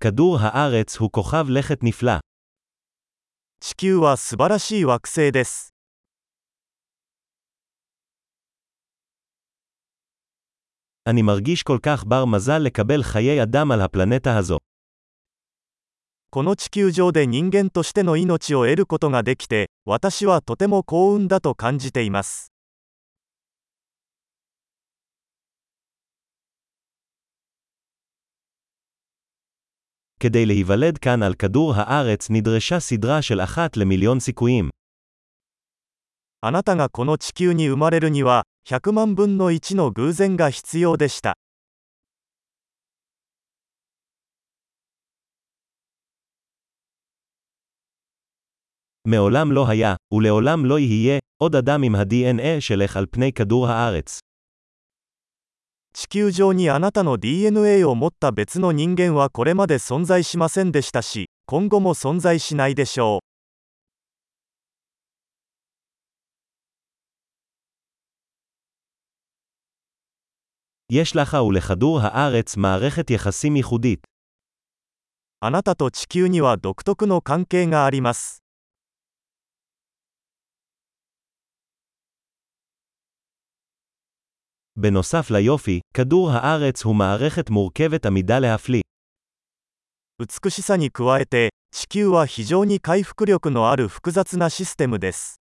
כדור הארץ הוא כוכב לכת נפלא. 地球は素晴らしい惑星です。 אני מרגיש כל כך בר מזל לקבל חיי אדם על הפלנטה הזו. この地球上で人間としての命を得ることができて、私はとても幸運だと感じています。 כדי להיוולד כאן על כדור הארץ נדרשה סדרה של אחת למיליון סיכויים. あなたがこの地球に生まれるには、100万分の1の偶然が必要でした。 מעולם לא היה, ולעולם לא יהיה, עוד אדם עם ה-DNA שלך על פני כדור הארץ. 地球上にあなたの DNA を持った別の人間はこれまで存在しませんでしたし今後も存在しないでしょうあなたと地球には独特の関係があります。בנוסף ליופי, כדור הארץ הוא מערכת מורכבת עמידה להפליא. 美しさに加えて、地球は非常に回復力のある複雑なシステムです。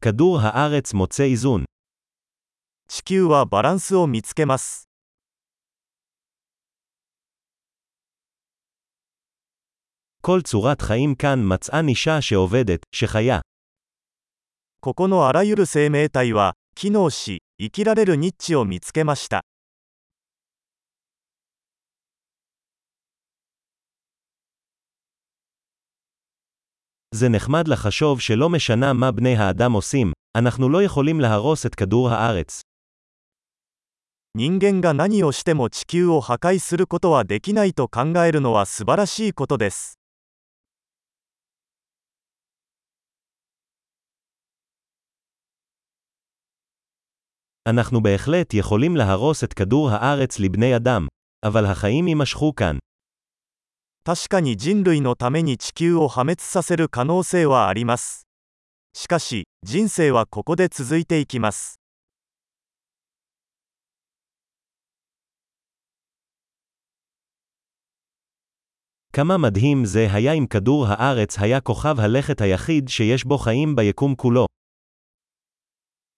כדור הארץ מוצא איזון. 地球はバランスを見つけます。 כל צורת חיים כאן מצאה נישה שעובדת, שחיה. ここのあらゆる生命体は、機能し、生きられるニッチを見つけました。 זה נחמד לחשוב שלא משנה מה בני האדם עושים, אנחנו לא יכולים להרוס את כדור הארץ. 人間が何をしても地球を破壊することはできないと考えるのは素晴らしいことです。 אנחנו בהחלט יכולים להרוס את כדור הארץ לבני אדם, אבל החיים יימשכו כאן. 確かに人類のために地球を破滅させる可能性はあります。しかし、人生はここで続いていきます。 כמה מדהים זה היה אם כדור הארץ היה כוכב הלכת היחיד שיש בו חיים ביקום כולו.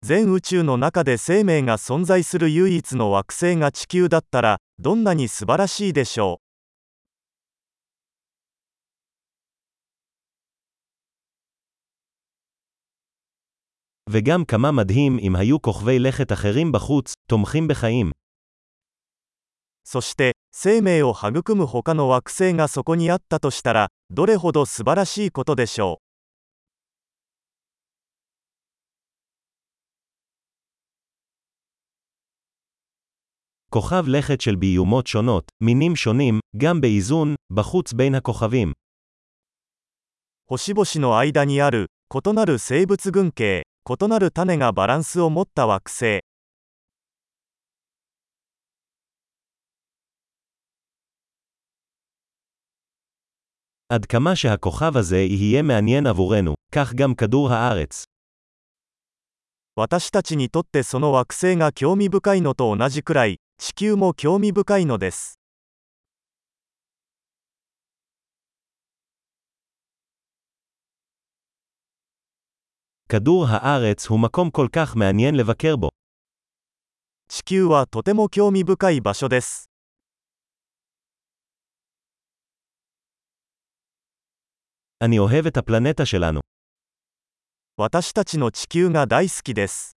全宇宙の中で生命が存在する唯一の惑星が地球だったら、どんなに素晴らしいでしょ וגם כמה מדהים אם היו כוכבי לכת אחרים בחוץ, תומכים בחיים. う。そして、生命を育む他の惑星がそこにあったとしたら、どれほど素晴らしいことでしょう。 כוכב לכת של באיומות שונות, מינים שונים, גם באיזון, בחוץ בין הכוכבים. 星々の間にある異なる生物群系異なる種がバランスを持った惑星 עד כמה שהכוכב הזה יהיה מעניין עבורנו, כך גם כדור הארץ. 私たちにとってその惑星が興味深いのと同じくらい 地球も興味深いのです地球はとても興味深い場所です。私たちの地球が大好きです。